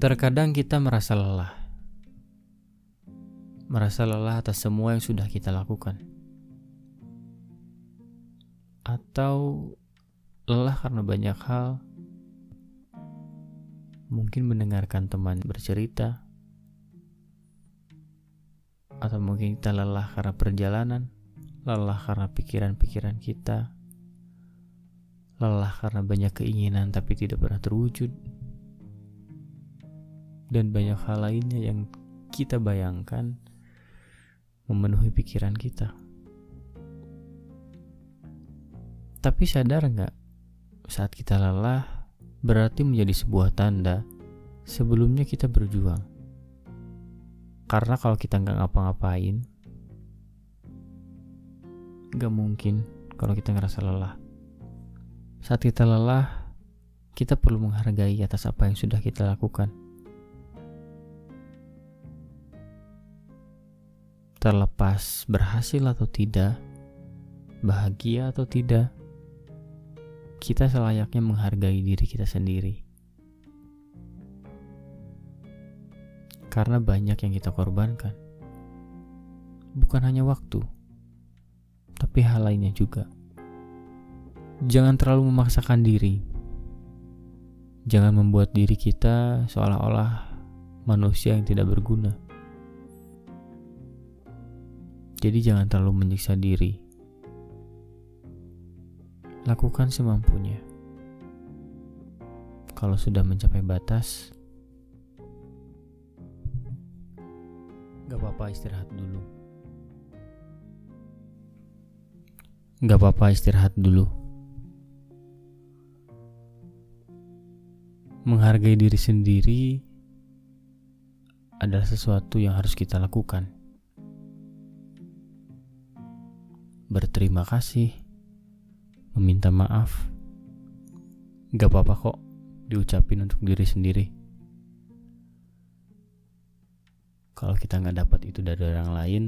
Terkadang kita merasa lelah, merasa lelah atas semua yang sudah kita lakukan, atau lelah karena banyak hal. Mungkin mendengarkan teman bercerita, atau mungkin kita lelah karena perjalanan, lelah karena pikiran-pikiran kita, lelah karena banyak keinginan tapi tidak pernah terwujud dan banyak hal lainnya yang kita bayangkan memenuhi pikiran kita. Tapi sadar nggak saat kita lelah berarti menjadi sebuah tanda sebelumnya kita berjuang. Karena kalau kita nggak ngapa-ngapain, nggak mungkin kalau kita ngerasa lelah. Saat kita lelah, kita perlu menghargai atas apa yang sudah kita lakukan. Terlepas berhasil atau tidak, bahagia atau tidak, kita selayaknya menghargai diri kita sendiri. Karena banyak yang kita korbankan. Bukan hanya waktu, tapi hal lainnya juga. Jangan terlalu memaksakan diri. Jangan membuat diri kita seolah-olah manusia yang tidak berguna jadi jangan terlalu menyiksa diri. Lakukan semampunya. Kalau sudah mencapai batas, gak apa-apa istirahat dulu. Gak apa-apa istirahat dulu. Menghargai diri sendiri adalah sesuatu yang harus kita lakukan. Berterima kasih, meminta maaf. Gak apa-apa kok diucapin untuk diri sendiri. Kalau kita nggak dapat itu dari orang lain,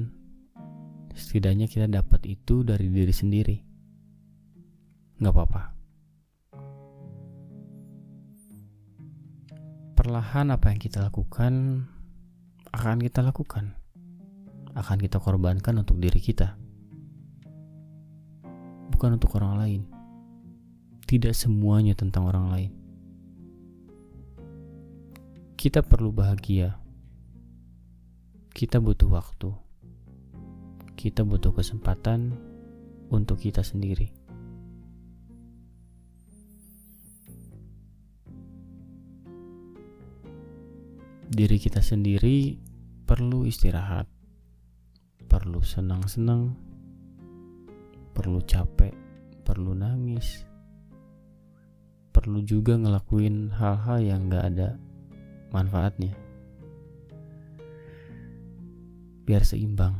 setidaknya kita dapat itu dari diri sendiri. Gak apa-apa. Perlahan apa yang kita lakukan akan kita lakukan. Akan kita korbankan untuk diri kita bukan untuk orang lain. Tidak semuanya tentang orang lain. Kita perlu bahagia. Kita butuh waktu. Kita butuh kesempatan untuk kita sendiri. Diri kita sendiri perlu istirahat, perlu senang-senang perlu capek, perlu nangis, perlu juga ngelakuin hal-hal yang gak ada manfaatnya. Biar seimbang.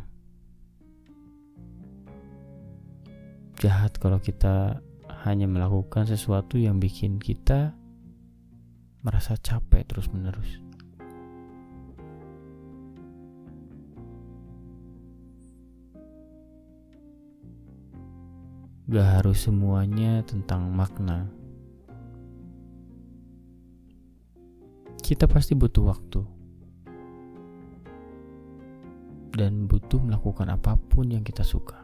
Jahat kalau kita hanya melakukan sesuatu yang bikin kita merasa capek terus-menerus. Gak harus semuanya tentang makna. Kita pasti butuh waktu. Dan butuh melakukan apa pun yang kita suka.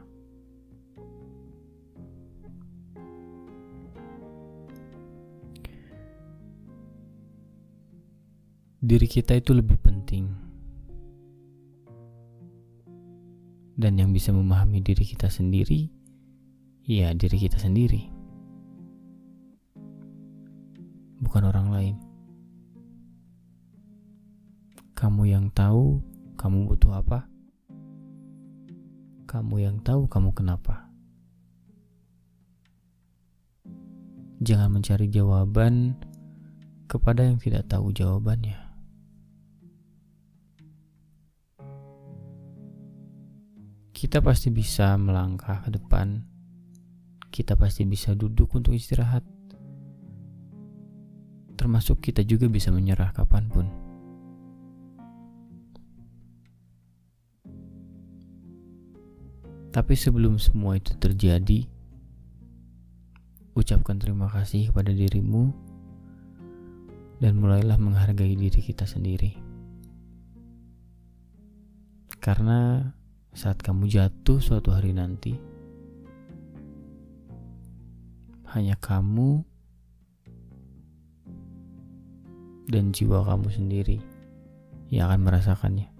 Diri kita itu lebih penting. Dan yang bisa memahami diri kita sendiri ya diri kita sendiri, bukan orang lain. Kamu yang tahu kamu butuh apa, kamu yang tahu kamu kenapa. Jangan mencari jawaban kepada yang tidak tahu jawabannya. Kita pasti bisa melangkah ke depan kita pasti bisa duduk untuk istirahat. Termasuk kita juga bisa menyerah kapan pun. Tapi sebelum semua itu terjadi, ucapkan terima kasih kepada dirimu dan mulailah menghargai diri kita sendiri. Karena saat kamu jatuh suatu hari nanti, hanya kamu dan jiwa kamu sendiri yang akan merasakannya.